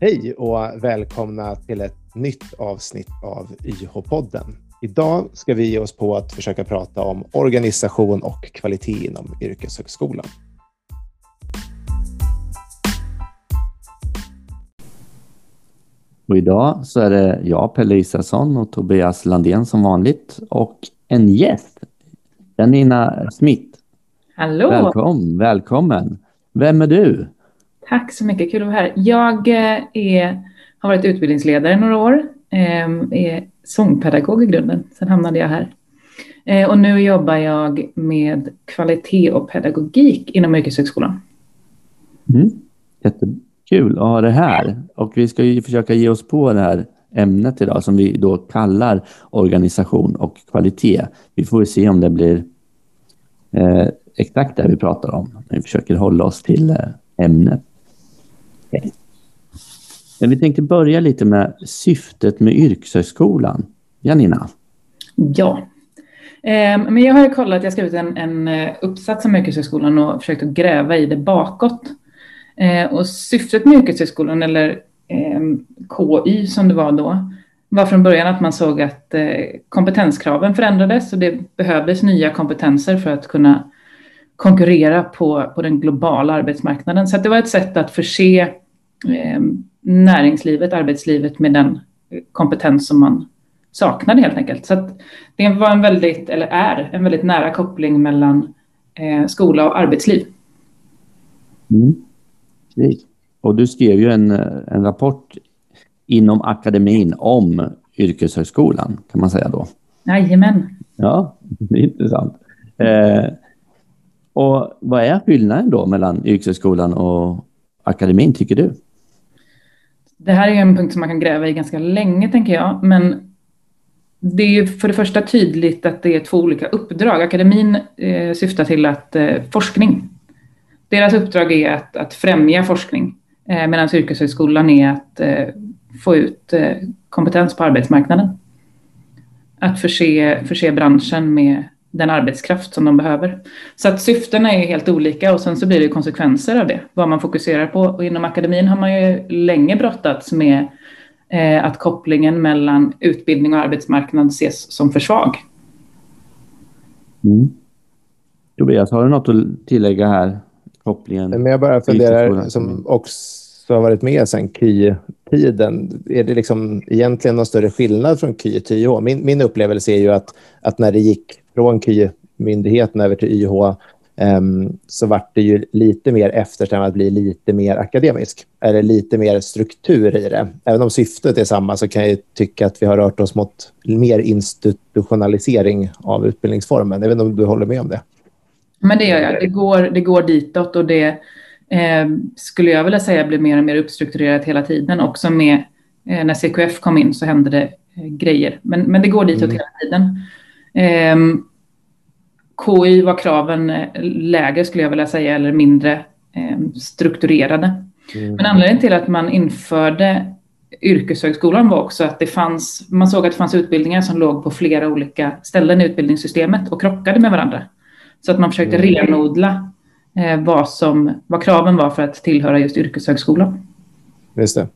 Hej och välkomna till ett nytt avsnitt av YH-podden. Idag ska vi ge oss på att försöka prata om organisation och kvalitet inom yrkeshögskolan. Och idag så är det jag, Pelle Isaksson och Tobias Landén som vanligt och en gäst, Janina Smith. Hallå! Välkommen, välkommen! Vem är du? Tack så mycket, kul att vara här. Jag eh, är, har varit utbildningsledare några år, ehm, är sångpedagog i grunden, sen hamnade jag här. Eh, och nu jobbar jag med kvalitet och pedagogik inom yrkeshögskolan. Mm. Jättekul att ha det här. Och vi ska ju försöka ge oss på det här ämnet idag som vi då kallar organisation och kvalitet. Vi får se om det blir eh, exakt det vi pratar om. Vi försöker hålla oss till eh, ämnet. Okay. Men vi tänkte börja lite med syftet med yrkeshögskolan. Janina? Ja, ehm, men jag har ju kollat, jag har skrivit en, en eh, uppsats om yrkeshögskolan och försökt att gräva i det bakåt. Eh, och syftet med yrkeshögskolan, eller ehm, KY som det var då, var från början att man såg att eh, kompetenskraven förändrades och det behövdes nya kompetenser för att kunna konkurrera på, på den globala arbetsmarknaden. Så det var ett sätt att förse eh, näringslivet, arbetslivet med den kompetens som man saknade helt enkelt. Så det var en väldigt, eller är, en väldigt nära koppling mellan eh, skola och arbetsliv. Mm. Och du skrev ju en, en rapport inom akademin om yrkeshögskolan, kan man säga då. Jajamän. Ja, det är intressant. Eh, och vad är skillnaden då mellan yrkeshögskolan och akademin, tycker du? Det här är en punkt som man kan gräva i ganska länge, tänker jag. Men det är för det första tydligt att det är två olika uppdrag. Akademin eh, syftar till att eh, forskning. Deras uppdrag är att, att främja forskning, eh, medan yrkeshögskolan är att eh, få ut eh, kompetens på arbetsmarknaden. Att förse, förse branschen med den arbetskraft som de behöver. Så att syftena är helt olika och sen så blir det konsekvenser av det, vad man fokuserar på. Och inom akademin har man ju länge brottats med eh, att kopplingen mellan utbildning och arbetsmarknad ses som för svag. Mm. Tobias, har du något att tillägga här? Kopplingen? Men jag bara funderar, som också har varit med sedan tiden. Är det liksom egentligen någon större skillnad från KY till YH? Min, min upplevelse är ju att, att när det gick från KY-myndigheten över till YH um, ehm, så vart det ju lite mer eftersträvat att bli lite mer akademisk. Eller lite mer struktur i det. Även om syftet är samma så kan jag tycka att vi har rört oss mot mer institutionalisering av utbildningsformen. Jag vet inte om du håller med om det? Men det gör jag. Det går, det går ditåt och det eh, skulle jag vilja säga blir mer och mer uppstrukturerat hela tiden. Också med eh, när CQF kom in så hände det eh, grejer. Men, men det går ditåt mm. hela tiden. Eh, KI var kraven eh, lägre skulle jag vilja säga, eller mindre eh, strukturerade. Mm. Men anledningen till att man införde yrkeshögskolan var också att det fanns, man såg att det fanns utbildningar som låg på flera olika ställen i utbildningssystemet och krockade med varandra. Så att man försökte mm. renodla Eh, vad, som, vad kraven var för att tillhöra just yrkeshögskolan. Just det.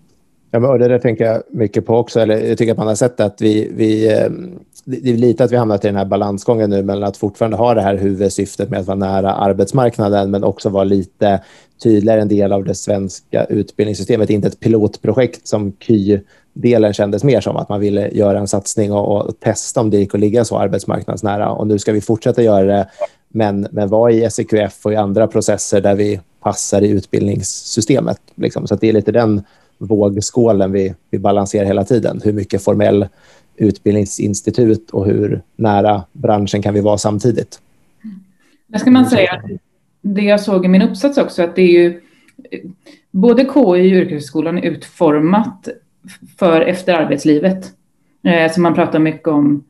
Ja, men det där tänker jag mycket på också. Eller jag tycker att man har sett att vi, vi, ehm, det är lite att vi hamnat i den här balansgången nu mellan att fortfarande ha det här huvudsyftet med att vara nära arbetsmarknaden men också vara lite tydligare en del av det svenska utbildningssystemet. Inte ett pilotprojekt som KY-delen kändes mer som att man ville göra en satsning och, och, testa om det gick att ligga så arbetsmarknadsnära. Och nu ska vi fortsätta göra det men, men var i SEQF och i andra processer där vi passar i utbildningssystemet. Liksom. Så det är lite den vågskålen vi, vi balanserar hela tiden. Hur mycket formell utbildningsinstitut och hur nära branschen kan vi vara samtidigt? Det ska man säga, det jag såg i min uppsats också, att det är ju både KI och yrkeshögskolan är utformat för efter arbetslivet. Eh, så man pratar mycket om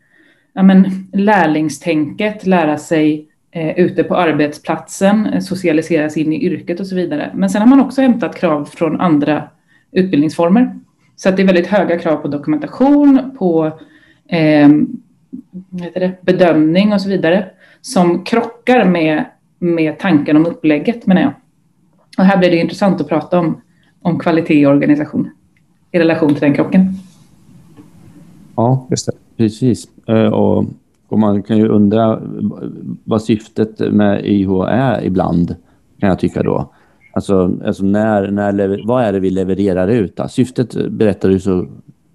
ja, men, lärlingstänket, lära sig eh, ute på arbetsplatsen, eh, socialiseras in i yrket och så vidare. Men sen har man också hämtat krav från andra utbildningsformer. Så att det är väldigt höga krav på dokumentation, på eh, det, bedömning och så vidare som krockar med, med tanken om upplägget menar jag. Och här blir det intressant att prata om, om kvalitet i organisation. i relation till den krocken. Ja, just det. precis. Eh, och, och man kan ju undra vad syftet med IH är ibland, kan jag tycka då. Alltså, alltså när, när, vad är det vi levererar ut? Då? Syftet berättar du så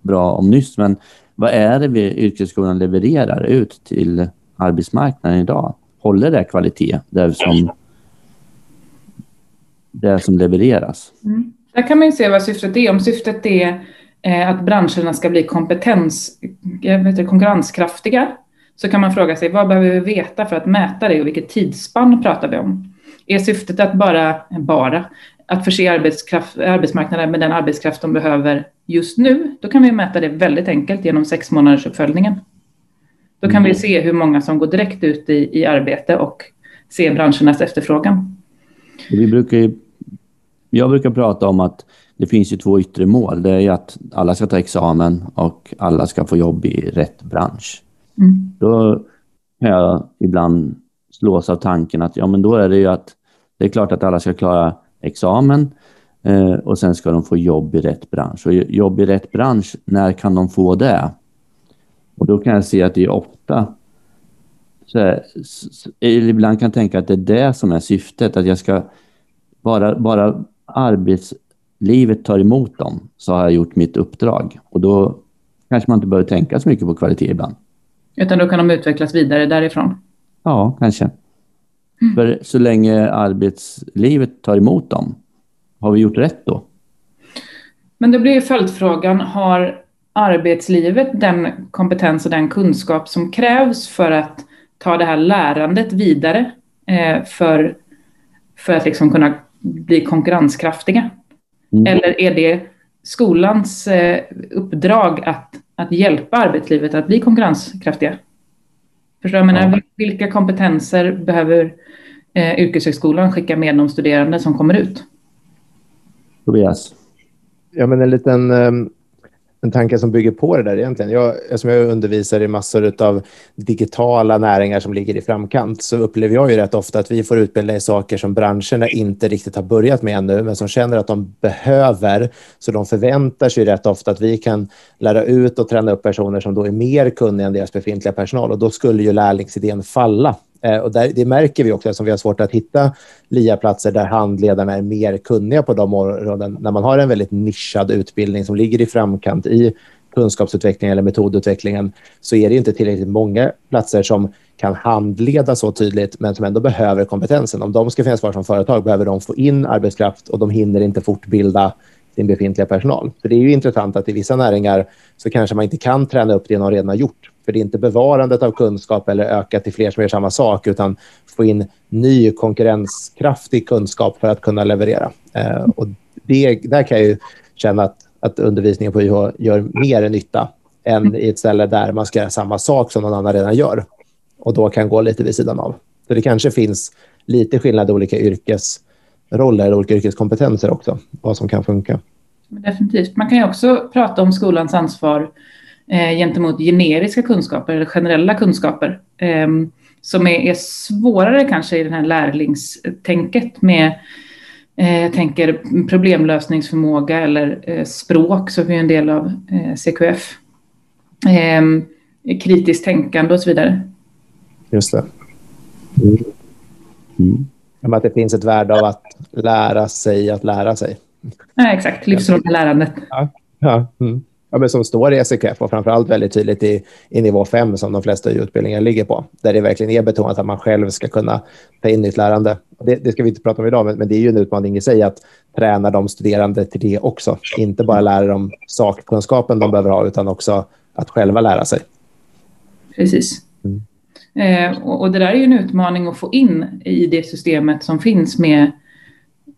bra om nyss, men vad är det vi yrkesskolan levererar ut till arbetsmarknaden idag? Håller det kvalitet, det som, det som levereras? Mm. Där kan man ju se vad syftet är. Om syftet är eh, att branscherna ska bli kompetens, eh, jag vet konkurrenskraftiga, så kan man fråga sig vad behöver vi veta för att mäta det och vilket tidsspann pratar vi om? Är syftet att bara, bara att förse arbetsmarknaden med den arbetskraft de behöver just nu, då kan vi mäta det väldigt enkelt genom sex månaders uppföljningen. Då kan mm. vi se hur många som går direkt ut i, i arbete och se branschernas efterfrågan. Vi brukar jag brukar prata om att det finns ju två yttre mål. Det är att alla ska ta examen och alla ska få jobb i rätt bransch. Mm. Då kan jag ibland slås av tanken att ja, men då är det ju att det är klart att alla ska klara examen eh, och sen ska de få jobb i rätt bransch. Och jobb i rätt bransch, när kan de få det? Och då kan jag se att det är ofta så här, ibland kan jag tänka att det är det som är syftet, att jag ska bara, bara arbetslivet tar emot dem så har jag gjort mitt uppdrag. Och då kanske man inte behöver tänka så mycket på kvalitet ibland. Utan då kan de utvecklas vidare därifrån? Ja, kanske. Mm. För så länge arbetslivet tar emot dem, har vi gjort rätt då? Men då blir följdfrågan, har arbetslivet den kompetens och den kunskap som krävs för att ta det här lärandet vidare eh, för, för att liksom kunna bli konkurrenskraftiga? Mm. Eller är det skolans eh, uppdrag att, att hjälpa arbetslivet att bli konkurrenskraftiga? Förstår jag? Ja. vilka kompetenser behöver eh, yrkeshögskolan skicka med de studerande som kommer ut? Tobias? Ja, men en liten um en tanke som bygger på det där egentligen. Jag, eftersom jag undervisar i massor av digitala näringar som ligger i framkant så upplever jag ju rätt ofta att vi får utbilda i saker som branscherna inte riktigt har börjat med ännu, men som känner att de behöver. Så de förväntar sig rätt ofta att vi kan lära ut och träna upp personer som då är mer kunniga än deras befintliga personal och då skulle ju lärlingsidén falla. Eh, och där, det märker vi också eftersom vi har svårt att hitta LIA-platser där handledarna är mer kunniga på de områden. När man har en väldigt nischad utbildning som ligger i framkant i kunskapsutvecklingen eller metodutvecklingen så är det inte tillräckligt många platser som kan handleda så tydligt men som ändå behöver kompetensen. Om de ska finnas kvar som företag behöver de få in arbetskraft och de hinner inte fortbilda sin befintliga personal. Så det är ju intressant att i vissa näringar så kanske man inte kan träna upp det de redan har gjort för det är inte bevarandet av kunskap eller öka till fler som gör samma sak, utan få in ny konkurrenskraftig kunskap för att kunna leverera. Eh, och det, där kan jag känna att, att undervisningen på YH gör mer nytta än i ett ställe där man ska göra samma sak som någon annan redan gör och då kan gå lite vid sidan av. Så det kanske finns lite skillnad i olika yrkesroller, olika yrkeskompetenser också, vad som kan funka. Definitivt. Man kan ju också prata om skolans ansvar eh, gentemot generiska kunskaper eller generella kunskaper eh, som är, är, svårare kanske i det här lärlingstänket med eh, jag tänker problemlösningsförmåga eller eh, språk som är en del av eh, CQF. Ehm, kritiskt tänkande och så vidare. Just det. Mm. Mm. Att det finns ett värde av att lära sig att lära sig. Ja, exakt, livslånga lärandet. Ja, ja. Mm ja, men som står i SEKF och framförallt väldigt tydligt i, i nivå 5 som de flesta utbildningar ligger på. Där det verkligen är betonat att man själv ska kunna ta in nytt lärande. Det, det ska vi inte prata om idag, men, men, det är ju en utmaning i sig att träna de studerande till det också. Inte bara lära dem sakkunskapen de behöver ha, utan också att själva lära sig. Precis. Mm. Eh, och, och, det där är ju en utmaning att få in i det systemet som finns med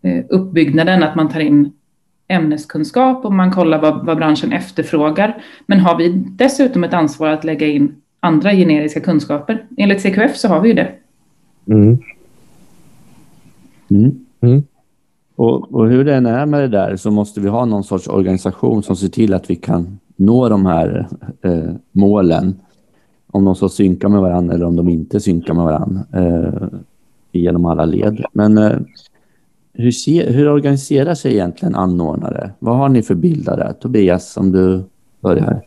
eh, uppbyggnaden, att man tar in ämneskunskap och man kollar vad, vad branschen efterfrågar. Men har vi dessutom ett ansvar att lägga in andra generiska kunskaper? Enligt CQF så har vi ju det. Mm. Mm. Mm. Och, och, hur det än är med det där så måste vi ha någon sorts organisation som ser till att vi kan nå de här eh, målen. Om de så synkar med varandra eller om de inte synkar med varandra eh, genom alla led. Men eh, hur, se, hur organiserar sig egentligen anordnare? Vad har ni för bildare? Tobias, om du börjar.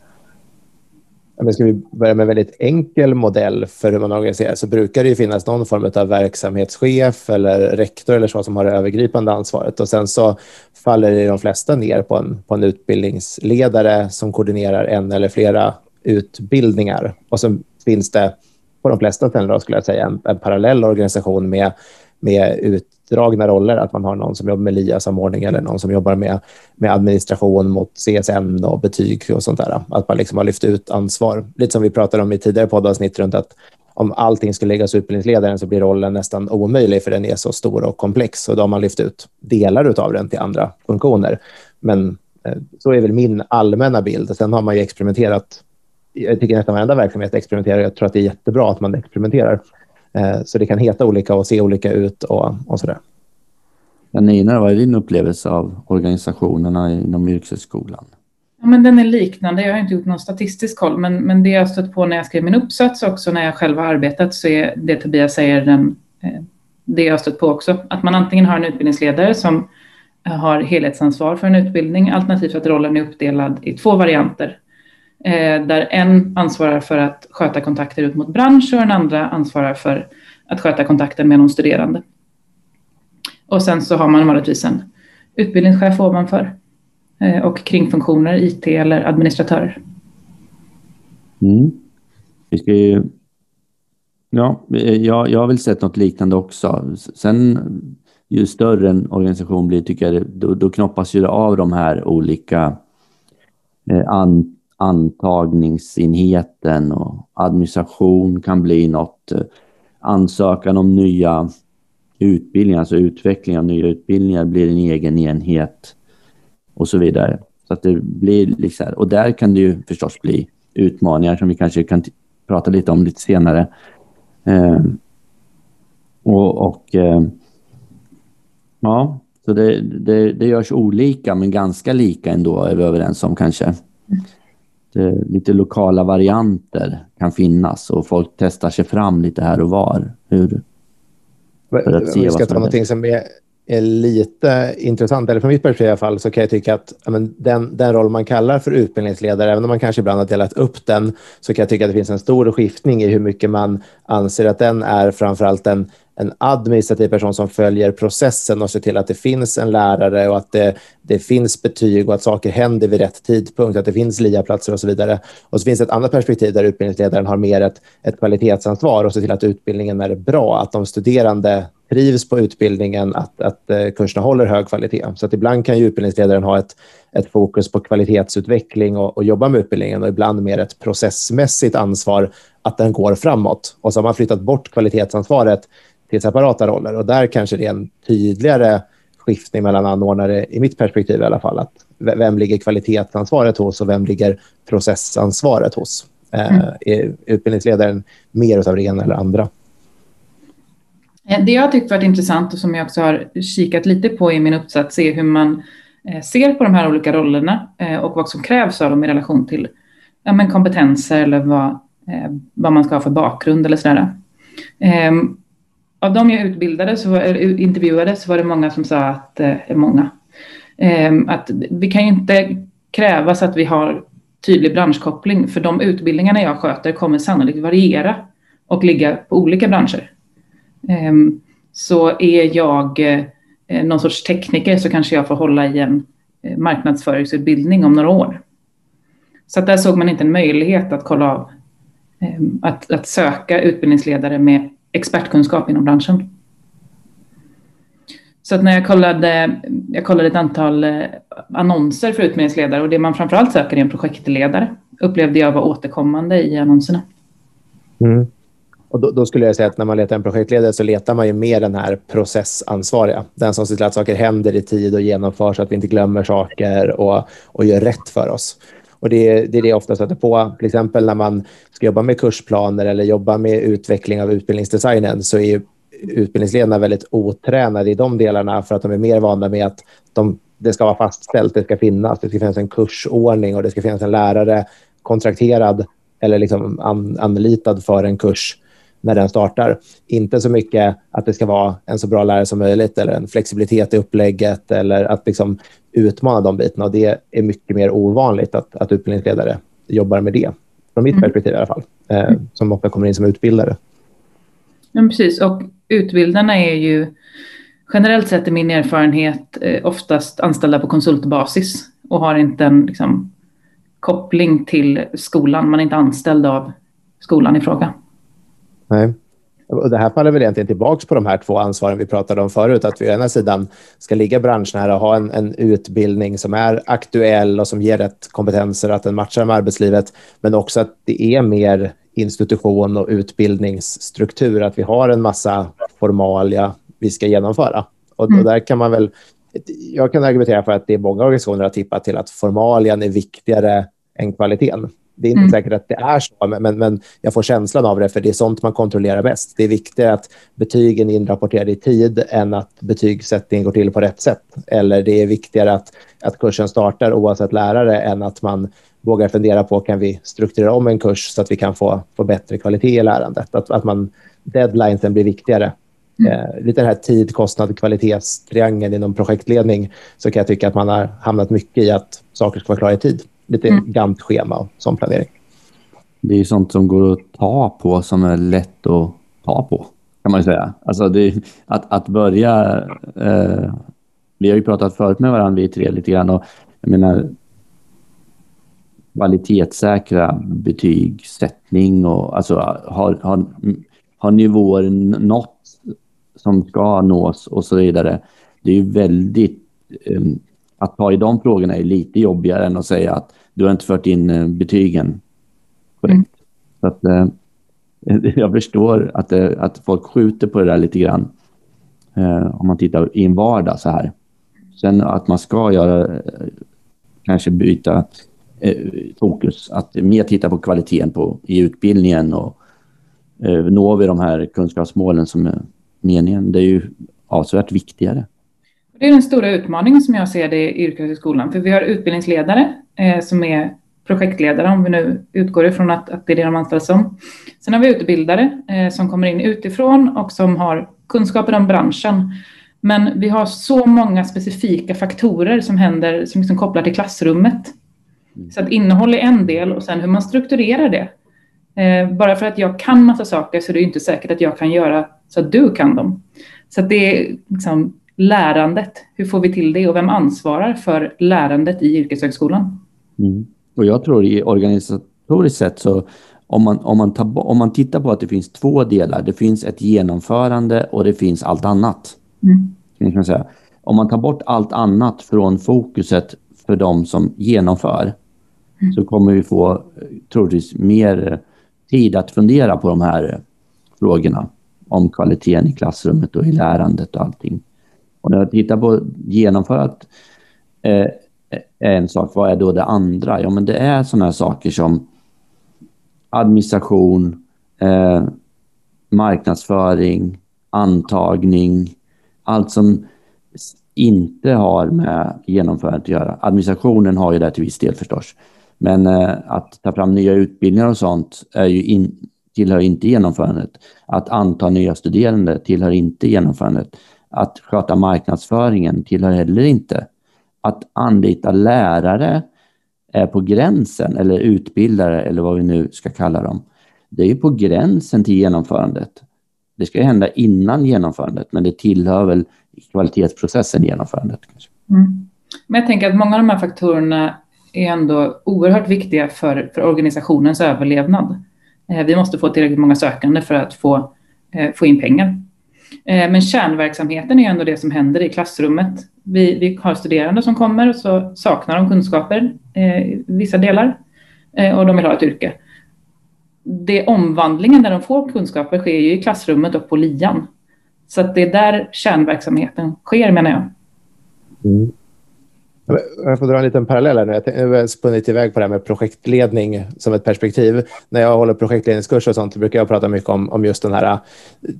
Men ska vi börja med en väldigt enkel modell för hur man organiserar så brukar det finnas någon form av verksamhetschef eller rektor eller så som har det övergripande ansvaret. Och sen så faller det de flesta ner på en, på en utbildningsledare som koordinerar en eller flera utbildningar. Och så finns det på de flesta ställen då, skulle jag säga en, en parallell organisation med, med utdragna roller, att man har någon som jobbar med LIA-samordning eller någon som jobbar med, med administration mot CSN och betyg och sånt där. Att man liksom har lyft ut ansvar. Lite som vi pratade om i tidigare poddavsnitt runt att om allting skulle läggas utbildningsledaren så blir rollen nästan omöjlig för den är så stor och komplex. Och då har man lyft ut delar av den till andra funktioner. Men eh, så är väl min allmänna bild. Sen har man ju experimenterat. Jag tycker nästan varenda verksamhet experimenterar. Jag tror att det är jättebra att man experimenterar. Eh, så det kan heta olika och se olika ut och, och så där. Nina, vad är din upplevelse av organisationerna inom yrkeshögskolan? Ja, men den är liknande. Jag har inte gjort någon statistisk koll, men, men det jag stött på när jag skrev min uppsats också när jag själv har arbetat så är det Tobias säger den, eh, det jag har stött på också. Att man antingen har en utbildningsledare som har helhetsansvar för en utbildning, alternativt att rollen är uppdelad i två varianter. Eh, där en ansvarar för att sköta kontakter ut mot bransch och den andra ansvarar för att sköta kontakten med de studerande. Och sen så har man vanligtvis en utbildningschef ovanför eh, och kringfunktioner, IT eller administratörer. Mm. Vi ska ju... Ja, jag, jag har väl sett något liknande också. Sen ju större en organisation blir tycker jag, då, då knoppas ju det av de här olika eh, an, antagningsenheten och administration kan bli något. Eh, ansökan om nya utbildningar, alltså utveckling av nya utbildningar blir en egen enhet och så vidare. Så att det blir liksom, och där kan det ju förstås bli utmaningar som vi kanske kan prata lite om lite senare. Eh, och, och eh, ja, så det, det, det görs olika men ganska lika ändå är vi överens om kanske lite lokala varianter kan finnas och folk testar sig fram lite här och var. Hur, för att se Om vi ska ta någonting som är, är, lite intressant, eller från mitt perspektiv i alla fall, så kan jag tycka att men, den, den roll man kallar för utbildningsledare, även om man kanske ibland har delat upp den, så kan jag tycka att det finns en stor skiftning i hur mycket man anser att den är framförallt en en administrativ person som följer processen och ser till att det finns en lärare och att det, det finns betyg och att saker händer vid rätt tidpunkt, att det finns LIA-platser och så vidare. Och så finns det ett annat perspektiv där utbildningsledaren har mer ett, ett kvalitetsansvar och ser till att utbildningen är bra, att de studerande trivs på utbildningen, att, att eh, kurserna håller hög kvalitet. Så att ibland kan utbildningsledaren ha ett, ett fokus på kvalitetsutveckling och, och jobba med utbildningen och ibland mer ett processmässigt ansvar att den går framåt. Och så har man flyttat bort kvalitetsansvaret till separata roller. Och där kanske det är en tydligare skiftning mellan anordnare, i mitt perspektiv i alla fall. Att vem ligger kvalitetsansvaret hos och vem ligger processansvaret hos? Eh, mm. Är utbildningsledaren mer av det ena eller andra? Eh, det jag tyckt varit intressant och som jag också har kikat lite på i min uppsats är hur man eh, ser på de här olika rollerna och vad som krävs av dem i relation till ja, men kompetenser eller vad, vad man ska ha för bakgrund eller sådär. Av de jag utbildade så var, intervjuade så var det många som sa att, eh, många, eh, att vi kan ju inte krävas att vi har tydlig branschkoppling för de utbildningarna jag sköter kommer sannolikt variera och ligga på olika branscher. Eh, så är jag eh, någon sorts tekniker så kanske jag får hålla i en eh, marknadsföringsutbildning om några år. Så där såg man inte en möjlighet att kolla av, ehm, att, att söka utbildningsledare med expertkunskap inom branschen. Så att när jag kollade, jag kollade ett antal eh, annonser för utbildningsledare och det man framförallt söker är en projektledare upplevde jag var återkommande i annonserna. Mm. Och då, då, skulle jag säga att när man letar en projektledare så letar man ju mer den här processansvariga. Den som ser till att saker händer i tid och genomförs så att vi inte glömmer saker och, och gör rätt för oss. Och det, det är det jag ofta stöter på. Till exempel när man ska jobba med kursplaner eller jobba med utveckling av utbildningsdesignen så är utbildningsledarna väldigt otränade i de delarna för att de är mer vana med att de, det ska vara fastställt, det ska finnas, det ska finnas en kursordning och det ska finnas en lärare kontrakterad eller liksom an, anlitad för en kurs när den startar. Inte så mycket att det ska vara en så bra lärare som möjligt eller en flexibilitet i upplägget eller att liksom utmana de bitarna. Och det är mycket mer ovanligt att, att utbildningsledare jobbar med det, från mitt mm. perspektiv i alla fall, eh, som ofta kommer in som utbildare. Ja, precis. Och utbildarna är ju generellt sett i min erfarenhet eh, oftast anställda på konsultbasis och har inte en liksom, koppling till skolan. Man är inte anställd av skolan i fråga. Nej. Och det här faller väl egentligen tillbaka på de här två ansvaren vi pratade om förut. Att vi å ena sidan ska ligga branschnära och ha en, en utbildning som är aktuell och som ger rätt kompetenser, att den matchar med arbetslivet. Men också att det är mer institution och utbildningsstruktur. Att vi har en massa formalia vi ska genomföra. Och, mm. och där kan man väl... Jag kan argumentera för att det är många organisationer har tippat till att formalian är viktigare än kvaliteten. Det är inte mm. säkert att det är så, men, men jag får känslan av det, för det är sånt man kontrollerar bäst. Det är viktigare att betygen är inrapporterade i tid än att betygssättningen går till på rätt sätt. Eller det är viktigare att, att kursen startar oavsett lärare än att man vågar fundera på kan vi strukturera om en kurs så att vi kan få, få bättre kvalitet i lärandet. Att, att man, deadlinesen blir viktigare. Mm. Eh, lite den här tid, kostnad, kvalitetstriangeln inom projektledning så kan jag tycka att man har hamnat mycket i att saker ska vara klara i tid lite mm. GAMP-schema och sån planering. Det är sånt som går att ta på som är lätt att ta på, kan man säga. Alltså det, att, att börja... Eh, vi har ju pratat förut med varandra, vi tre, lite grann. Och, jag menar, kvalitetssäkra betygssättning och alltså har, har, har nivåer nått som ska nås och så vidare. Det är ju väldigt um, att ta i de frågorna är lite jobbigare än att säga att du har inte fört in eh, betygen korrekt. Mm. Så att, eh, jag förstår att, det, eh, att folk skjuter på det där lite grann. Eh, om man tittar i en vardag så här. Sen att man ska göra, kanske byta eh, fokus. Att mer titta på kvaliteten på, i utbildningen och eh, når vi de här kunskapsmålen som är meningen. Det är ju avsevärt viktigare. Det är den stora utmaningen som jag ser det i yrkeshögskolan. För vi har utbildningsledare eh, som är projektledare, om vi nu utgår ifrån att, att det är det de anställs som. Sen har vi utbildare eh, som kommer in utifrån och som har kunskaper om branschen. Men vi har så många specifika faktorer som händer som liksom kopplar till klassrummet. Mm. Så att innehåll är en del och sen hur man strukturerar det. Eh, bara för att jag kan massa saker så är det inte säkert att jag kan göra så att du kan dem. Så att det är liksom lärandet. Hur får vi till det och vem ansvarar för lärandet i yrkeshögskolan? Mm. Och jag tror i organisatoriskt sett så om man, om, man tar, om man tittar på att det finns två delar, det finns ett genomförande och det finns allt annat. Mm. Kan säga. Om man tar bort allt annat från fokuset för de som genomför mm. så kommer vi få troligtvis mer tid att fundera på de här frågorna om kvaliteten i klassrummet och i lärandet och allting. Och när jag tittar på genomförat eh, en sak, vad är då det andra? Ja, men det är sådana här saker som administration, eh, marknadsföring, antagning, allt som inte har med genomförandet att göra. Administrationen har ju det till viss del förstås. Men eh, att ta fram nya utbildningar och sånt är ju in, tillhör inte genomförandet. Att anta nya studerande tillhör inte genomförandet. Att sköta marknadsföringen tillhör heller inte. Att anlita lärare är på gränsen, eller utbildare eller vad vi nu ska kalla dem. Det är på gränsen till genomförandet. Det ska hända innan genomförandet, men det tillhör väl kvalitetsprocessen genomförandet. Mm. Men jag tänker att många av de här faktorerna är ändå oerhört viktiga för, för organisationens överlevnad. Eh, vi måste få tillräckligt många sökande för att få, eh, få in pengar. Eh, men kärnverksamheten är ändå det som händer i klassrummet. Vi, vi har studerande som kommer och så saknar de kunskaper eh, i vissa delar eh, och de vill ha ett yrke. Det omvandlingen där de får kunskaper sker ju i klassrummet och på lian. Så att det är där kärnverksamheten sker menar jag. Mm. Jag får dra en liten parallell här nu. Jag har spunnit iväg på det här med projektledning som ett perspektiv. När jag håller projektledningskurser och sånt brukar jag prata mycket om, om just den här eh,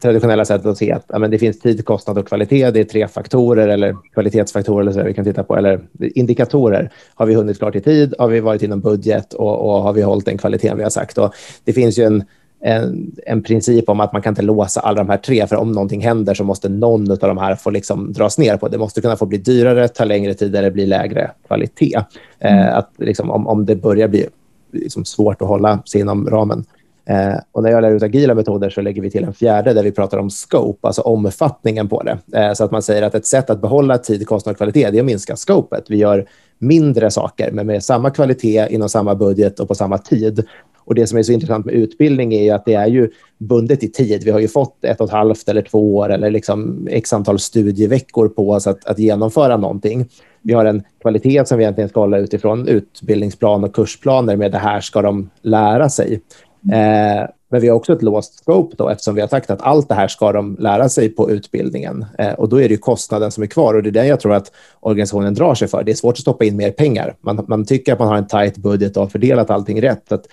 traditionella sättet att se att ja, men det finns tid, kostnad och kvalitet. Det är tre faktorer eller kvalitetsfaktorer eller så vi kan titta på. Eller indikatorer. Har vi hunnit klart i tid? Har vi varit inom budget? Och, och har vi hållit den kvaliteten vi har sagt? Och det finns ju en en, en princip om att man kan inte låsa alla de här tre, för om någonting händer så måste någon av de här få liksom dras ner på. Det måste kunna få bli dyrare, ta längre tid eller bli lägre kvalitet. Mm. Eh, att liksom, om, om det börjar bli liksom svårt att hålla sig inom ramen. Eh, och när jag lär ut agila metoder så lägger vi till en fjärde där vi pratar om scope, alltså omfattningen på det. Eh, så att man säger att ett sätt att behålla tid, kostnad och kvalitet är att minska scopet. Vi gör mindre saker, men med samma kvalitet inom samma budget och på samma tid. Och Det som är så intressant med utbildning är att det är ju bundet i tid. Vi har ju fått ett och ett halvt eller två år eller liksom x antal studieveckor på oss att, att genomföra någonting. Vi har en kvalitet som vi egentligen ska hålla utifrån utbildningsplan och kursplaner med det här ska de lära sig. Eh, men vi har också ett låst scope då, eftersom vi har sagt att allt det här ska de lära sig på utbildningen. Eh, och då är det kostnaden som är kvar och det är det jag tror att organisationen drar sig för. Det är svårt att stoppa in mer pengar. Man, man tycker att man har en tight budget och har fördelat allting rätt. Att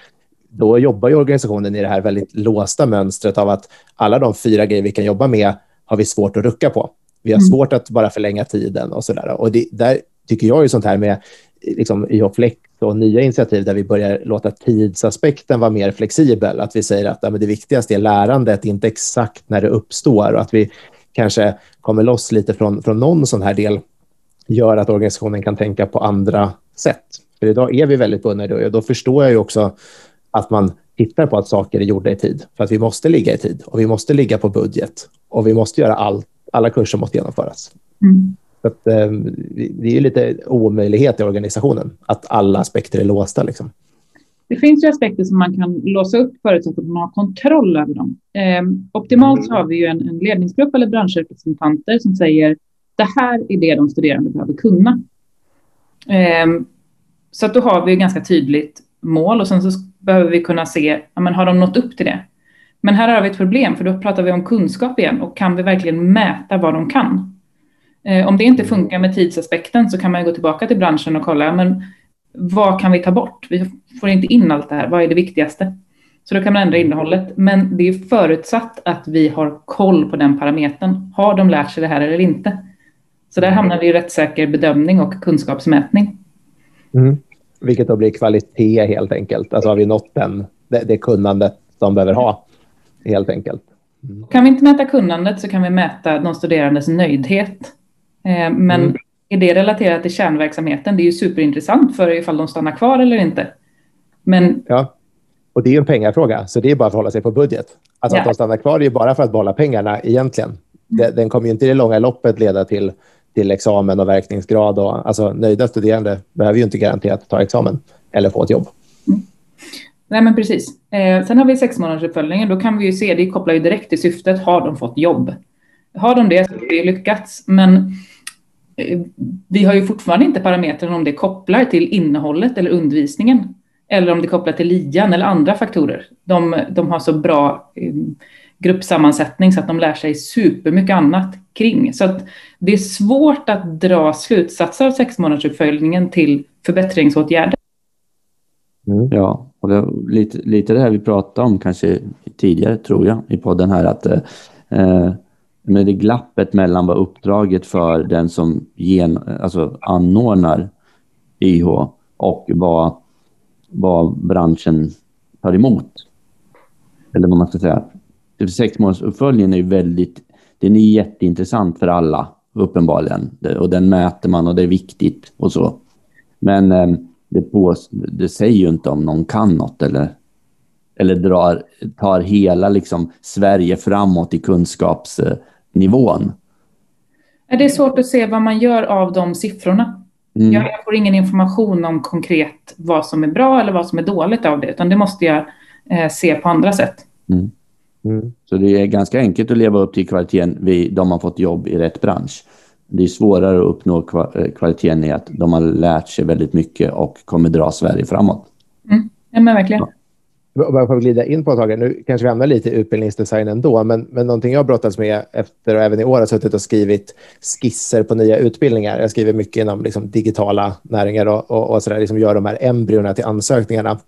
då jobbar ju organisationen i det här väldigt låsta mönstret av att alla de fyra grejer vi kan jobba med har vi svårt att rucka på. Vi har mm. svårt att bara förlänga tiden och så där. Och det, där tycker jag ju sånt här med liksom, IH Flex och nya initiativ där vi börjar låta tidsaspekten vara mer flexibel. Att vi säger att ja, det viktigaste är lärandet, inte exakt när det uppstår och att vi kanske kommer loss lite från, från någon sån här del gör att organisationen kan tänka på andra sätt. För idag är vi väldigt bundna i det och då förstår jag ju också att man tittar på att saker är gjorda i tid. För att vi måste ligga i tid och vi måste ligga på budget och vi måste göra allt. Alla kurser måste genomföras. Mm. Så att, eh, det är lite omöjlighet i organisationen att alla aspekter är låsta. Liksom. Det finns ju aspekter som man kan låsa upp förutsatt att man har kontroll över dem. Eh, optimalt så har vi ju en, en ledningsgrupp eller branschrepresentanter som säger det här är det de studerande behöver kunna. Eh, så att då har vi ganska tydligt mål och sen så behöver vi kunna se, ja, men har de nått upp till det? Men här har vi ett problem, för då pratar vi om kunskap igen och kan vi verkligen mäta vad de kan? Eh, om det inte funkar med tidsaspekten så kan man gå tillbaka till branschen och kolla, men vad kan vi ta bort? Vi får inte in allt det här, vad är det viktigaste? Så då kan man ändra innehållet, men det är förutsatt att vi har koll på den parametern. Har de lärt sig det här eller inte? Så där hamnar vi i rättssäker bedömning och kunskapsmätning. Mm. Vilket då blir kvalitet helt enkelt. Alltså har vi nått den, det, det kunnandet de behöver ha helt enkelt. Mm. Kan vi inte mäta kunnandet så kan vi mäta de studerandes nöjdhet. Eh, men mm. är det relaterat till kärnverksamheten? Det är ju superintressant för ifall de stannar kvar eller inte. Men... Ja, och det är en pengafråga, så det är bara att förhålla sig på budget. Alltså ja. att de stannar kvar är ju bara för att behålla pengarna egentligen. Mm. Den kommer ju inte i det långa loppet leda till, till examen och verkningsgrad. Och, alltså, nöjda studerande behöver ju inte garanterat ta examen eller få ett jobb. Mm. Nej, men precis. Eh, sen har vi sexmånadersuppföljningen. Då kan vi ju se, det kopplar ju direkt till syftet. Har de fått jobb? Har de det så har vi lyckats. Men Eh, vi har ju fortfarande inte parametern om det kopplar till innehållet eller undervisningen eller om det kopplar till lian eller andra faktorer. De, de har så bra eh, gruppsammansättning så att de lär sig supermycket annat kring. Så att det är svårt att dra slutsatser av sexmånadersuppföljningen till förbättringsåtgärder. Mm. Ja, och det, lite, lite det här vi pratade om kanske tidigare tror jag i podden här att eh, med det glappet mellan vad uppdraget för den som gen, alltså anordnar IH och vad, vad branschen tar emot. Eller vad man ska säga. Sexmånadersuppföljningen är ju väldigt, den är jätteintressant för alla uppenbarligen. Och den mäter man och det är viktigt och så. Men eh, det, på, det säger ju inte om någon kan något eller, eller drar, tar hela liksom Sverige framåt i kunskaps nivån. Det är svårt att se vad man gör av de siffrorna. Mm. Jag får ingen information om konkret vad som är bra eller vad som är dåligt av det, utan det måste jag eh, se på andra sätt. Mm. Mm. Så det är ganska enkelt att leva upp till kvaliteten vid de har fått jobb i rätt bransch. Det är svårare att uppnå eh, kvaliteten i att de har lärt sig väldigt mycket och kommer dra Sverige framåt. Mm. Ja, men verkligen. Ja bara för att glida in på tag, nu kanske vi hamnar lite i utbildningsdesign ändå, men, men någonting jag brottats med efter och även i år har suttit och skrivit skisser på nya utbildningar. Jag skriver mycket inom liksom, digitala näringar och, och, och så där, liksom gör de här embryona till ansökningarna.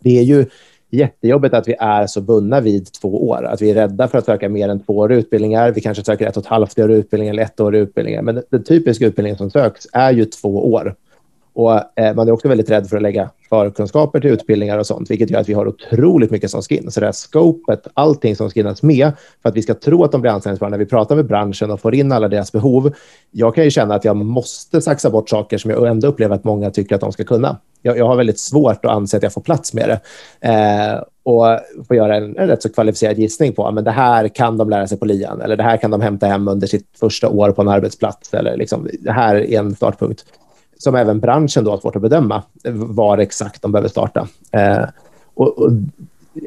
Det är ju jättejobbigt att vi är så bundna vid två år. Att vi är rädda för att söka mer än två år utbildningar. Vi kanske söker ett och ett halvt år utbildning eller ett år utbildningar. Men den typiska utbildningen som söks är ju två år. Och, eh, man är också väldigt rädd för att lägga förkunskaper till utbildningar och sånt, vilket gör att vi har otroligt mycket som ska in. Så det här scopet, allting som ska med för att vi ska tro att de blir anställningsbara när vi pratar med branschen och får in alla deras behov. Jag kan ju känna att jag måste saxa bort saker som jag ändå upplever att många tycker att de ska kunna. Jag, jag har väldigt svårt att anse att jag får plats med det. Eh, och få göra en, en rätt så kvalificerad gissning på ah, men det här kan de lära sig på lian eller det här kan de hämta hem under sitt första år på en arbetsplats. Eller liksom, det här är en startpunkt som även branschen då har svårt att bedöma eh, var exakt de behöver starta. Eh, och, och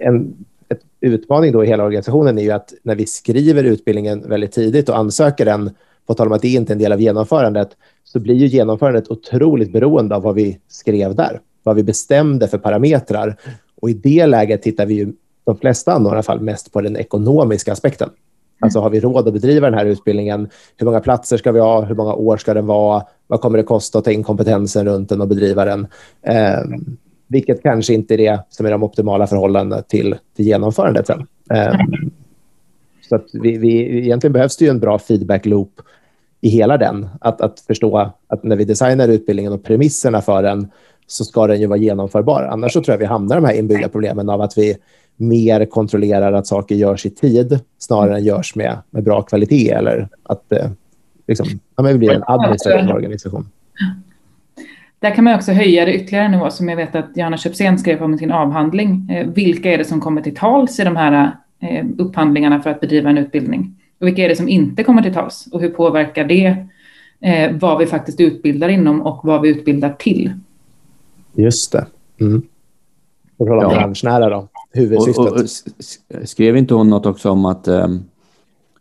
en ett utmaning då i hela organisationen är ju att när vi skriver utbildningen väldigt tidigt och ansöker den, på tal om att det inte är en del av genomförandet, så blir ju genomförandet otroligt beroende av vad vi skrev där, vad vi bestämde för parametrar. Och i det läget tittar vi ju, de flesta i fall, mest på den ekonomiska aspekten. Alltså har vi råd att bedriva den här utbildningen? Hur många platser ska vi ha? Hur många år ska den vara? Vad kommer det kosta att ta in kompetensen runt den och bedriva den? Eh, vilket kanske inte är det som är de optimala förhållandena till, till genomförandet sen. Eh, så att vi, vi, egentligen behövs det ju en bra feedback loop i hela den. Att, att förstå att när vi designar utbildningen och premisserna för den så ska den ju vara genomförbar. Annars så tror jag vi hamnar i de här inbyggda problemen av att vi mer kontrollerar att saker görs i tid snarare än görs med, med bra kvalitet eller att eh, liksom, ja, vi blir en administrativ organisation. Där kan man också höja det ytterligare nivå som jag vet att Johanna Köpsen skrev om i sin avhandling. Eh, vilka är det som kommer till tals i de här eh, upphandlingarna för att bedriva en utbildning? Och vilka är det som inte kommer till tals? Och hur påverkar det eh, vad vi faktiskt utbildar inom och vad vi utbildar till? Just det. Mm. Och ja. branschnära då, huvudsyftet. Och, och, och, skrev inte hon något också om att um,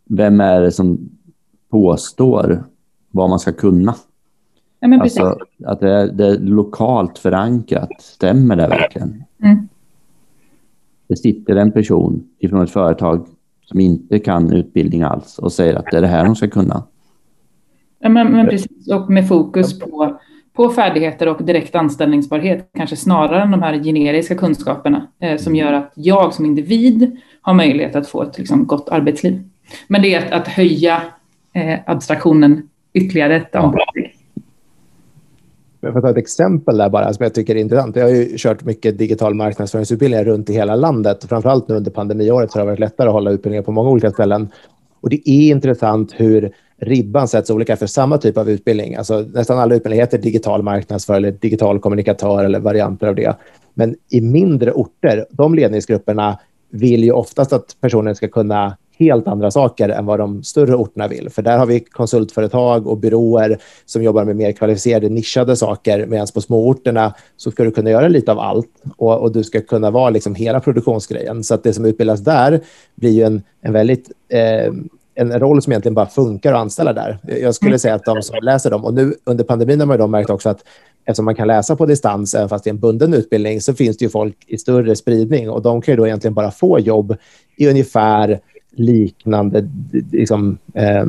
vem är det som påstår vad man ska kunna? Ja, men precis. Alltså, att det är, det är, lokalt förankrat. Stämmer det verkligen? Mm. Det sitter en person ifrån ett företag som inte kan utbildning alls och säger att det är det här de ska kunna. Ja, men, men precis. Och med fokus på på färdigheter och direkt anställningsbarhet, kanske snarare än de här generiska kunskaperna eh, som gör att jag som individ har möjlighet att få ett liksom, gott arbetsliv. Men det är att, att höja eh, abstraktionen ytterligare ett ja. Jag får ta ett exempel där bara som jag tycker är intressant. Jag har ju kört mycket digital marknadsföringsutbildningar runt i hela landet. Framförallt nu under pandemiåret så har det varit lättare att hålla utbildningar på många olika ställen. Och det är intressant hur ribban sätts olika för samma typ av utbildning. Alltså, nästan alla utbildningar heter digital marknadsför eller digital kommunikatör eller varianter av det. Men i mindre orter, de ledningsgrupperna vill ju oftast att personen ska kunna helt andra saker än vad de större orterna vill. För där har vi konsultföretag och byråer som jobbar med mer kvalificerade nischade saker. Medan på småorterna så ska du kunna göra lite av allt och, och du ska kunna vara liksom hela produktionsgrejen. Så att det som utbildas där blir ju en, en väldigt eh, en roll som egentligen bara funkar att anställa där. Jag skulle säga att de som läser dem, och nu under pandemin har man märkt också att eftersom man kan läsa på distans, även fast det är en bunden utbildning, så finns det ju folk i större spridning. Och de kan ju då egentligen bara få jobb i ungefär liknande liksom, eh,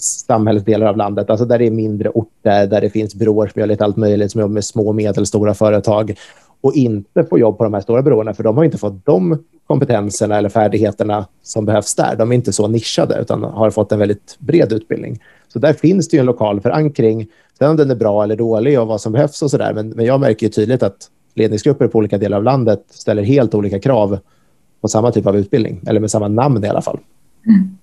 samhällsdelar av landet, alltså där det är mindre orter, där det finns byråer som gör lite allt möjligt, som jobbar med små och medelstora företag och inte få jobb på de här stora byråerna, för de har inte fått de kompetenserna eller färdigheterna som behövs där. De är inte så nischade, utan har fått en väldigt bred utbildning. Så där finns det en lokal förankring. Sen om den är bra eller dålig och vad som behövs och så där. Men, men jag märker tydligt att ledningsgrupper på olika delar av landet ställer helt olika krav på samma typ av utbildning, eller med samma namn i alla fall. Mm.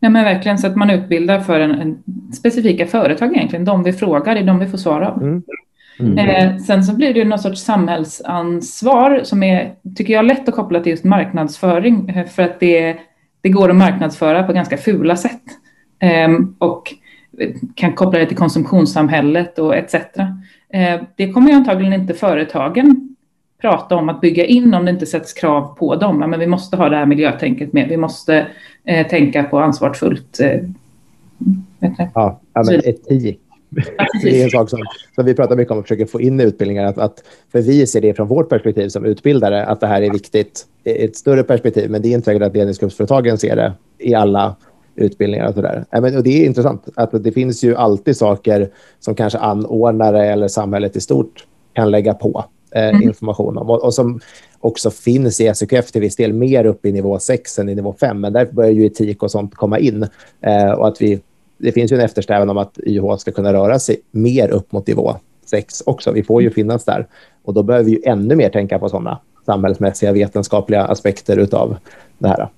Ja, men verkligen så att man utbildar för en, en specifika företag egentligen. De vi frågar är de vi får svar av. Mm. Mm. Eh, sen så blir det någon sorts samhällsansvar som är, tycker jag, lätt att koppla till just marknadsföring eh, för att det, det går att marknadsföra på ganska fula sätt. Eh, och kan koppla det till konsumtionssamhället och etc. Eh, det kommer ju antagligen inte företagen prata om att bygga in om det inte sätts krav på dem. Men vi måste ha det här miljötänket med. Vi måste eh, tänka på ansvarsfullt. Eh, ja, men etik det är en sak som, som vi pratar mycket om och försöker få in i utbildningar. Att, att, för vi ser det från vårt perspektiv som utbildare, att det här är viktigt i ett större perspektiv. Men det är inte säkert att ledningsgruppsföretagen ser det i alla utbildningar. Och så där. Men, och det är intressant att det finns ju alltid saker som kanske anordnare eller samhället i stort kan lägga på eh, mm. information om. Och, och, som också finns i SQF till viss del mer upp i nivå 6 än i nivå 5. Men där börjar ju etik och sånt komma in. Eh, och att vi det finns ju en eftersträvan om att YH ska kunna röra sig mer upp mot nivå sex också. Vi får ju finnas där. Och då behöver vi ju ännu mer tänka på sådana samhällsmässiga vetenskapliga aspekter av det här.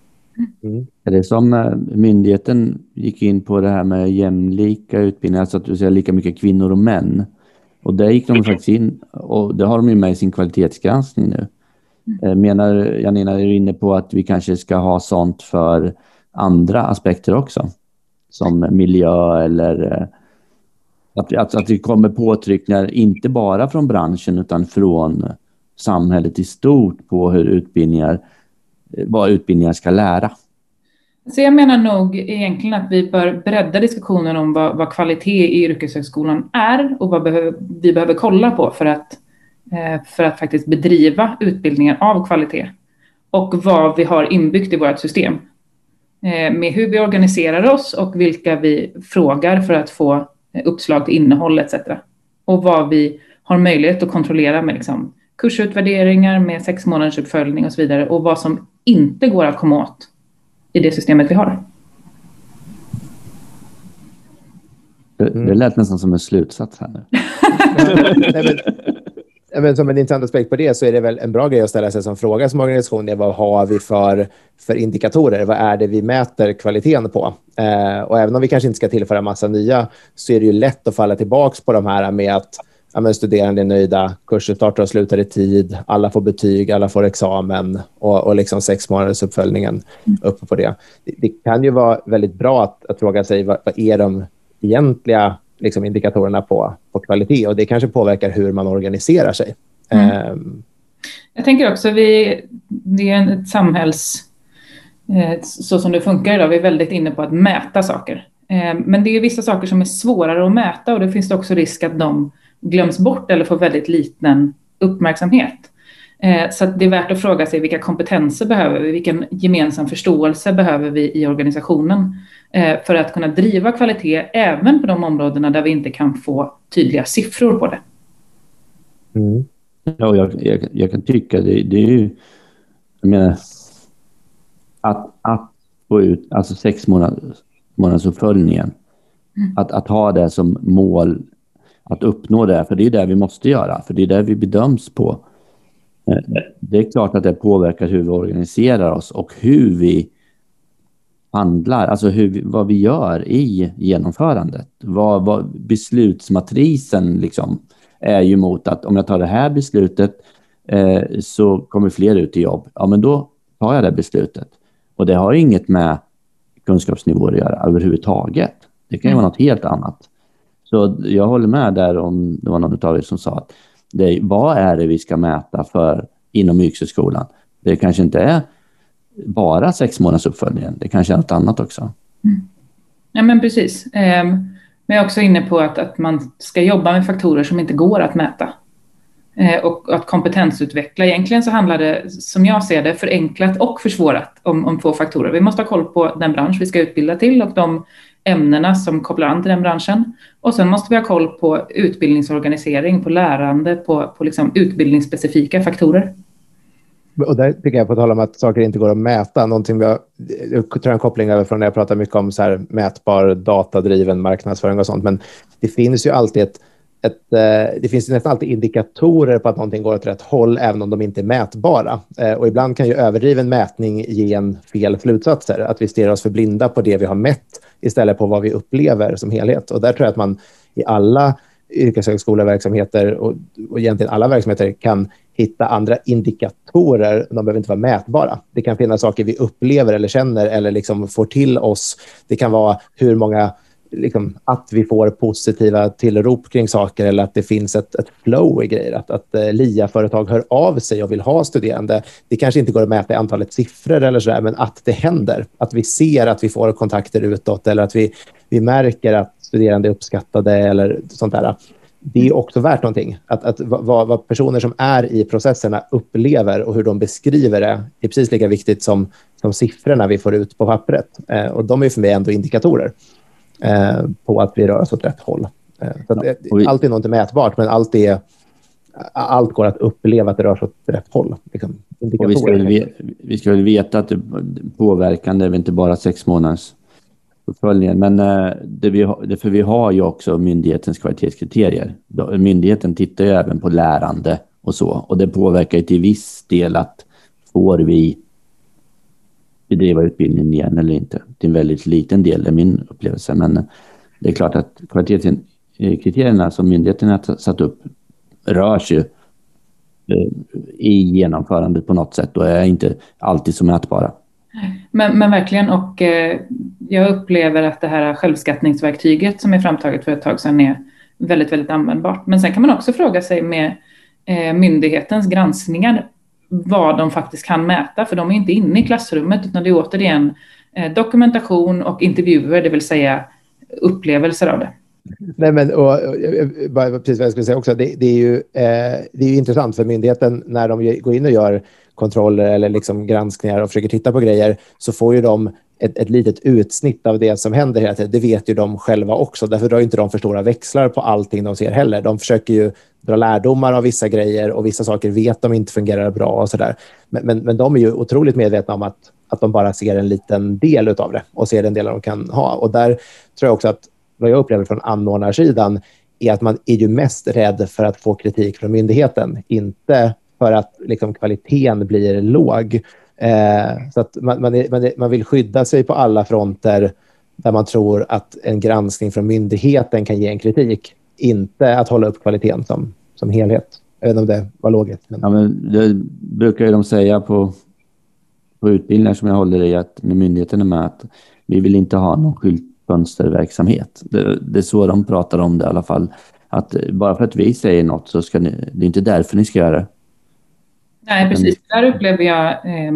Mm. Är det som eh, myndigheten gick in på det här med jämlika utbildningar, alltså att du säger lika mycket kvinnor och män. Och där gick de faktiskt in och det har de ju med i sin kvalitetsgranskning nu. Mm. Menar Janina, är du inne på att vi kanske ska ha sånt för andra aspekter också? Som miljö eller eh, att, att, att det kommer påtryckningar, inte bara från branschen utan från samhället i stort på hur utbildningar, eh, vad utbildningar ska lära. Så jag menar nog egentligen att vi bör bredda diskussionen om vad, vad kvalitet i yrkeshögskolan är och vad behöver, vi behöver kolla på för att, eh, för att faktiskt bedriva utbildningar av kvalitet. Och vad vi har inbyggt i vårt system. Eh, med hur vi organiserar oss och vilka vi frågar för att få uppslag till innehåll etc. Och vad vi har möjlighet att kontrollera med liksom kursutvärderingar, med sex månaders uppföljning och så vidare. Och vad som inte går att komma åt i det systemet vi har. Det, det lät nästan som en slutsats här nu. men, som en intressant aspekt på det så är det väl en bra grej att ställa sig som fråga som organisation är vad har vi för, för indikatorer? Vad är det vi mäter kvaliteten på? Eh, och även om vi kanske inte ska tillföra massa nya så är det ju lätt att falla tillbaka på de här med att ja, men studerande är nöjda, kurser startar och slutar i tid, alla får betyg, alla får examen och, och liksom sex månaders uppföljningen uppe på det. det. det. kan ju vara väldigt bra att, att fråga sig vad, vad är de egentliga liksom, indikatorerna på, på kvalitet och det kanske påverkar hur man organiserar sig. Mm. Um, jag tänker också vi, det är ett samhälls... Eh, så som det funkar idag, vi är väldigt inne på att mäta saker. Eh, men det är vissa saker som är svårare att mäta och det finns också risk att de glöms bort eller får väldigt liten uppmärksamhet. Eh, så det är värt att fråga sig vilka kompetenser behöver vi? Vilken gemensam förståelse behöver vi i organisationen för att kunna driva kvalitet även på de områdena där vi inte kan få tydliga siffror på det? Mm. Ja, jag, jag, jag, kan tycka det, det är ju... Jag menar, att, att få ut alltså sex månaders, månaders uppföljningen, mm. att, att ha det som mål att uppnå det, för det är det vi måste göra, för det är det vi bedöms på. Eh, det är klart att det påverkar hur vi organiserar oss och hur vi handlar, alltså hur vad vi gör i genomförandet. Vad, vad beslutsmatrisen liksom är ju mot att om jag tar det här beslutet eh, så kommer fler ut i jobb. Ja, men då tar jag det beslutet. Och det har inget med kunskapsnivåer att göra överhuvudtaget. Det kan ju vara något helt annat. Så jag håller med där om det var någon av er som sa att det, vad är det vi ska mäta för inom yrkeshögskolan? Det kanske inte är bara sex månaders uppföljningen. Det kanske är något annat också. Mm. Ja, men precis. Ehm, men jag är också inne på att, att man ska jobba med faktorer som inte går att mäta. Ehm, och att kompetensutveckla. Egentligen så handlar det, som jag ser det, förenklat och försvårat om, om två faktorer. Vi måste ha koll på den bransch vi ska utbilda till och de ämnena som kopplar an till den branschen. Och sen måste vi ha koll på utbildningsorganisering, på lärande, på, på liksom utbildningsspecifika faktorer. Och där tycker jag, på tal om att saker inte går att mäta, någonting vi har, jag tror en koppling över från när jag pratar mycket om så här mätbar datadriven marknadsföring och sånt, men det finns ju alltid ett ett, eh, det finns nästan alltid indikatorer på att någonting går åt rätt håll, även om de inte är mätbara. Eh, och ibland kan ju överdriven mätning ge en fel slutsatser, att vi stirrar oss för blinda på det vi har mätt istället på vad vi upplever som helhet. Och där tror jag att man i alla yrkeshögskoleverksamheter och, och egentligen alla verksamheter kan hitta andra indikatorer. De behöver inte vara mätbara. Det kan finnas saker vi upplever eller känner eller liksom får till oss. Det kan vara hur många liksom, att vi får positiva tillrop kring saker eller att det finns ett, ett flow i grejer. Att, att eh, LIA-företag hör av sig och vill ha studerande. Det kanske inte går att mäta i antalet siffror eller så där, men att det händer. Att vi ser att vi får kontakter utåt eller att vi, vi märker att studerande uppskattade eller sånt där. Det är också värt någonting. Att, att vad, vad, personer som är i processerna upplever och hur de beskriver det är precis lika viktigt som, som siffrorna vi får ut på pappret. Eh, och de är för mig ändå indikatorer eh, på att vi rör oss åt rätt håll. Eh, så ja, vi... Allt är nog inte mätbart, men allt, är, allt går att uppleva att det rör sig åt rätt håll. Liksom. vi, ska väl, vi ska väl veta att påverkan är inte bara sex månaders uppföljningen. Men eh, det vi, det för vi har ju också myndighetens kvalitetskriterier. Myndigheten tittar ju även på lärande och så. Och det påverkar ju till viss del att får vi bedriva utbildningen igen eller inte. Till en väldigt liten del, är min upplevelse. Men eh, det är klart att kvalitetskriterierna som myndigheten har satt upp rörs ju eh, i genomförandet på något sätt och är inte alltid så mätbara. Men, men verkligen, och eh, jag upplever att det här självskattningsverktyget som är framtaget för ett tag sedan är väldigt, väldigt användbart. Men sen kan man också fråga sig med eh, myndighetens granskningar vad de faktiskt kan mäta, för de är inte inne i klassrummet, utan det är återigen eh, dokumentation och intervjuer, det vill säga upplevelser av det. Nej, men och, och, precis vad jag skulle säga också, det, det är ju eh, det är intressant för myndigheten när de går in och gör kontroller eller liksom granskningar och försöker titta på grejer så får ju de ett, ett litet utsnitt av det som händer hela tiden. Det vet ju de själva också. Därför drar inte de för stora växlar på allting de ser heller. De försöker ju dra lärdomar av vissa grejer och vissa saker vet de inte fungerar bra och så där. Men, men, men de är ju otroligt medvetna om att, att de bara ser en liten del av det och ser den delen de kan ha. Och där tror jag också att vad jag upplever från anordnarsidan är att man är ju mest rädd för att få kritik från myndigheten, inte för att liksom, kvaliteten blir låg. Eh, så att man, man, är, man, är, man, vill skydda sig på alla fronter där man tror att en granskning från myndigheten kan ge en kritik, inte att hålla upp kvaliteten som, som helhet. Jag vet inte om det var logiskt. Men... Ja, men det brukar ju de säga på, på utbildningar som jag håller i, att när myndigheten är med, att vi vill inte ha någon skyltfönsterverksamhet. Det, det är så de pratar om det i alla fall. Att bara för att vi säger något så ska ni, det är inte därför ni ska göra det. Nej, precis. Där upplever jag eh,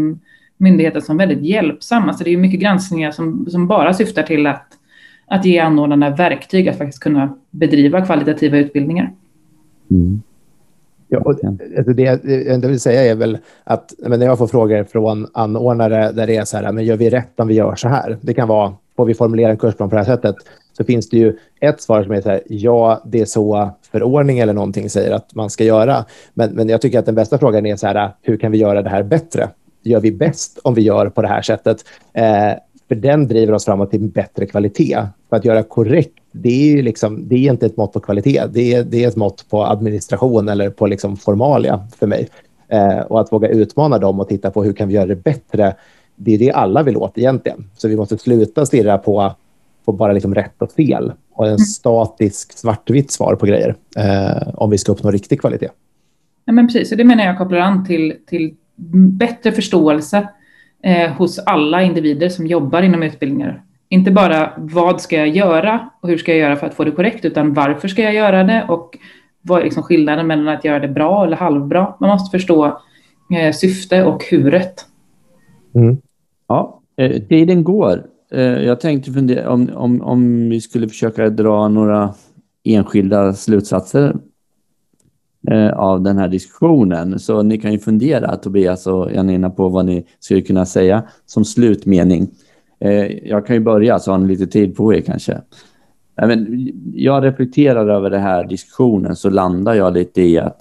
myndigheten som väldigt hjälpsam. Alltså det är mycket granskningar som, som bara syftar till att, att ge anordnarna verktyg att faktiskt kunna bedriva kvalitativa utbildningar. Mm. Ja, och alltså det jag vill säga är väl att när jag får frågor från anordnare där det är så här, men gör vi rätt om vi gör så här? Det kan vara, får vi formulera en kursplan på det här sättet? Så finns det ju ett svar som är så här, ja, det är så förordning eller någonting säger att man ska göra. Men, men jag tycker att den bästa frågan är så här, hur kan vi göra det här bättre? Gör vi bäst om vi gör på det här sättet? Eh, för den driver oss framåt till bättre kvalitet. För att göra korrekt, det är, liksom, det är inte ett mått på kvalitet. Det är, det är ett mått på administration eller på liksom formalia för mig. Eh, och att våga utmana dem och titta på hur kan vi göra det bättre, det är det alla vill åt egentligen. Så vi måste sluta stirra på, på bara liksom rätt och fel och en mm. statisk svartvitt svar på grejer eh, om vi ska uppnå riktig kvalitet. Ja, men precis, och det menar jag kopplar an till, till bättre förståelse eh, hos alla individer som jobbar inom utbildningar. Inte bara vad ska jag göra och hur ska jag göra för att få det korrekt, utan varför ska jag göra det och vad är liksom skillnaden mellan att göra det bra eller halvbra? Man måste förstå eh, syfte och huret. Mm. Ja, eh, tiden går. Eh, jag tänkte fundera om, om, om vi skulle försöka dra några enskilda slutsatser eh, av den här diskussionen. Så ni kan ju fundera, Tobias och Janina, på vad ni skulle kunna säga som slutmening. Eh, jag kan ju börja, så har ni lite tid på er kanske. Jag reflekterar över den här diskussionen så landar jag lite i att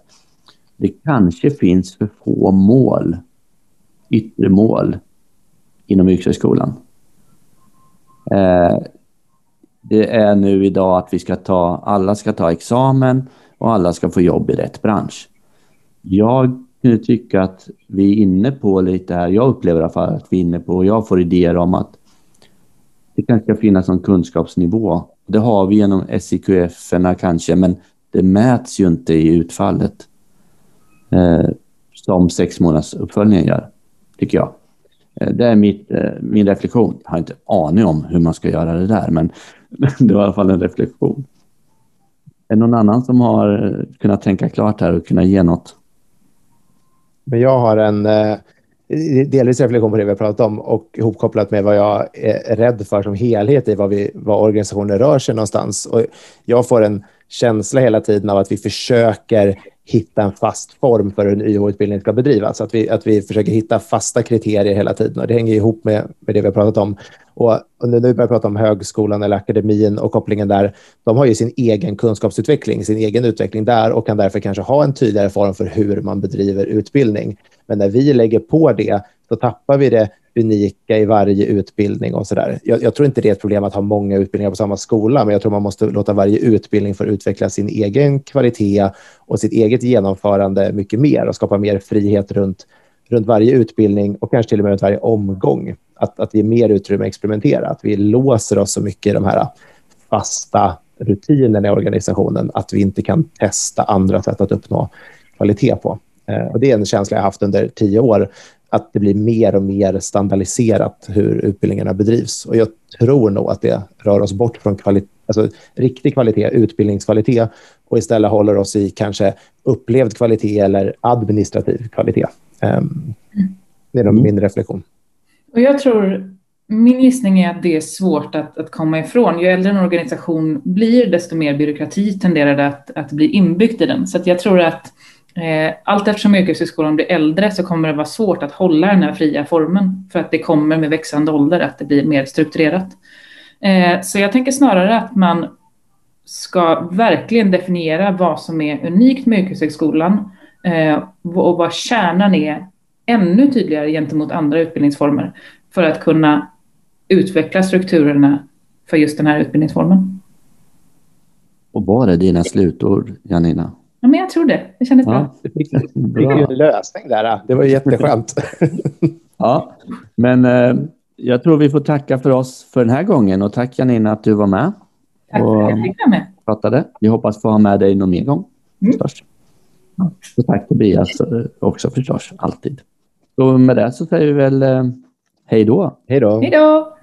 det kanske finns för få mål, yttre mål, inom yrkeshögskolan. Eh, det är nu idag att vi ska ta, alla ska ta examen och alla ska få jobb i rätt bransch. Jag kunde tycka att vi är inne på lite här, jag upplever i alla fall att vi är inne på, och jag får idéer om att det kanske ska finnas någon kunskapsnivå. Det har vi genom SIQF kanske, men det mäts ju inte i utfallet eh, som sex månaders uppföljningen gör, tycker jag. Eh, det är mitt, eh, min reflektion. Jag har inte aning om hur man ska göra det där, men, det var i alla fall en reflektion. Är det någon annan som har eh, kunnat tänka klart här och kunnat ge något? Men jag har en delvis reflektion på det vi har pratat om och ihopkopplat med vad jag är rädd för som helhet i vad, vi, vad organisationer rör sig någonstans. Och jag får en känsla hela tiden av att vi försöker hitta en fast form för hur en YH-utbildning ska bedrivas. Att vi, att vi försöker hitta fasta kriterier hela tiden. Och det hänger ihop med, med det vi har pratat om. Och, och nu när vi börjar prata om högskolan eller akademin och kopplingen där, de har ju sin egen kunskapsutveckling, sin egen utveckling där och kan därför kanske ha en tydligare form för hur man bedriver utbildning. Men när vi lägger på det, så tappar vi det unika i varje utbildning och så där. Jag, jag, tror inte det är ett problem att ha många utbildningar på samma skola, men jag tror man måste låta varje utbildning få utveckla sin egen kvalitet och sitt eget genomförande mycket mer och skapa mer frihet runt, runt varje utbildning och kanske till och med runt varje omgång. Att, att ge mer utrymme att experimentera, att vi låser oss så mycket i de här fasta rutinerna i organisationen att vi inte kan testa andra sätt att uppnå kvalitet på. Eh, och det är en känsla jag haft under tio år att det blir mer och mer standardiserat hur utbildningarna bedrivs. Och jag tror nog att det rör oss bort från kvali alltså, riktig kvalitet, utbildningskvalitet och istället håller oss i kanske upplevd kvalitet eller administrativ kvalitet. Ehm, det är nog min reflektion. Och jag tror, min gissning är att det är svårt att, att komma ifrån. Ju äldre en organisation blir, desto mer byråkrati tenderar det att, att bli inbyggt i den. Så jag tror att Eh, allt eftersom yrkeshögskolan blir äldre så kommer det vara svårt att hålla den här fria formen för att det kommer med växande ålder att det blir mer strukturerat. Eh, så jag tänker snarare att man ska verkligen definiera vad som är unikt med yrkeshögskolan eh, och vad kärnan är ännu tydligare gentemot andra utbildningsformer för att kunna utveckla strukturerna för just den här utbildningsformen. Och vad är dina slutord, Janina? Ja, men jag tror det. Det kändes ja. bra. Du fick, fick en lösning där. Det var jätteskönt. ja, men eh, jag tror vi får tacka för oss för den här gången och tack Janina att du var med. Tack för att jag fick vara med. Pratade. Vi hoppas få ha med dig någon mer gång. Mm. Ja. Och tack Tobias eh, också förstås, alltid. Så med det så säger vi väl eh, hej då. Hej då. Hej då.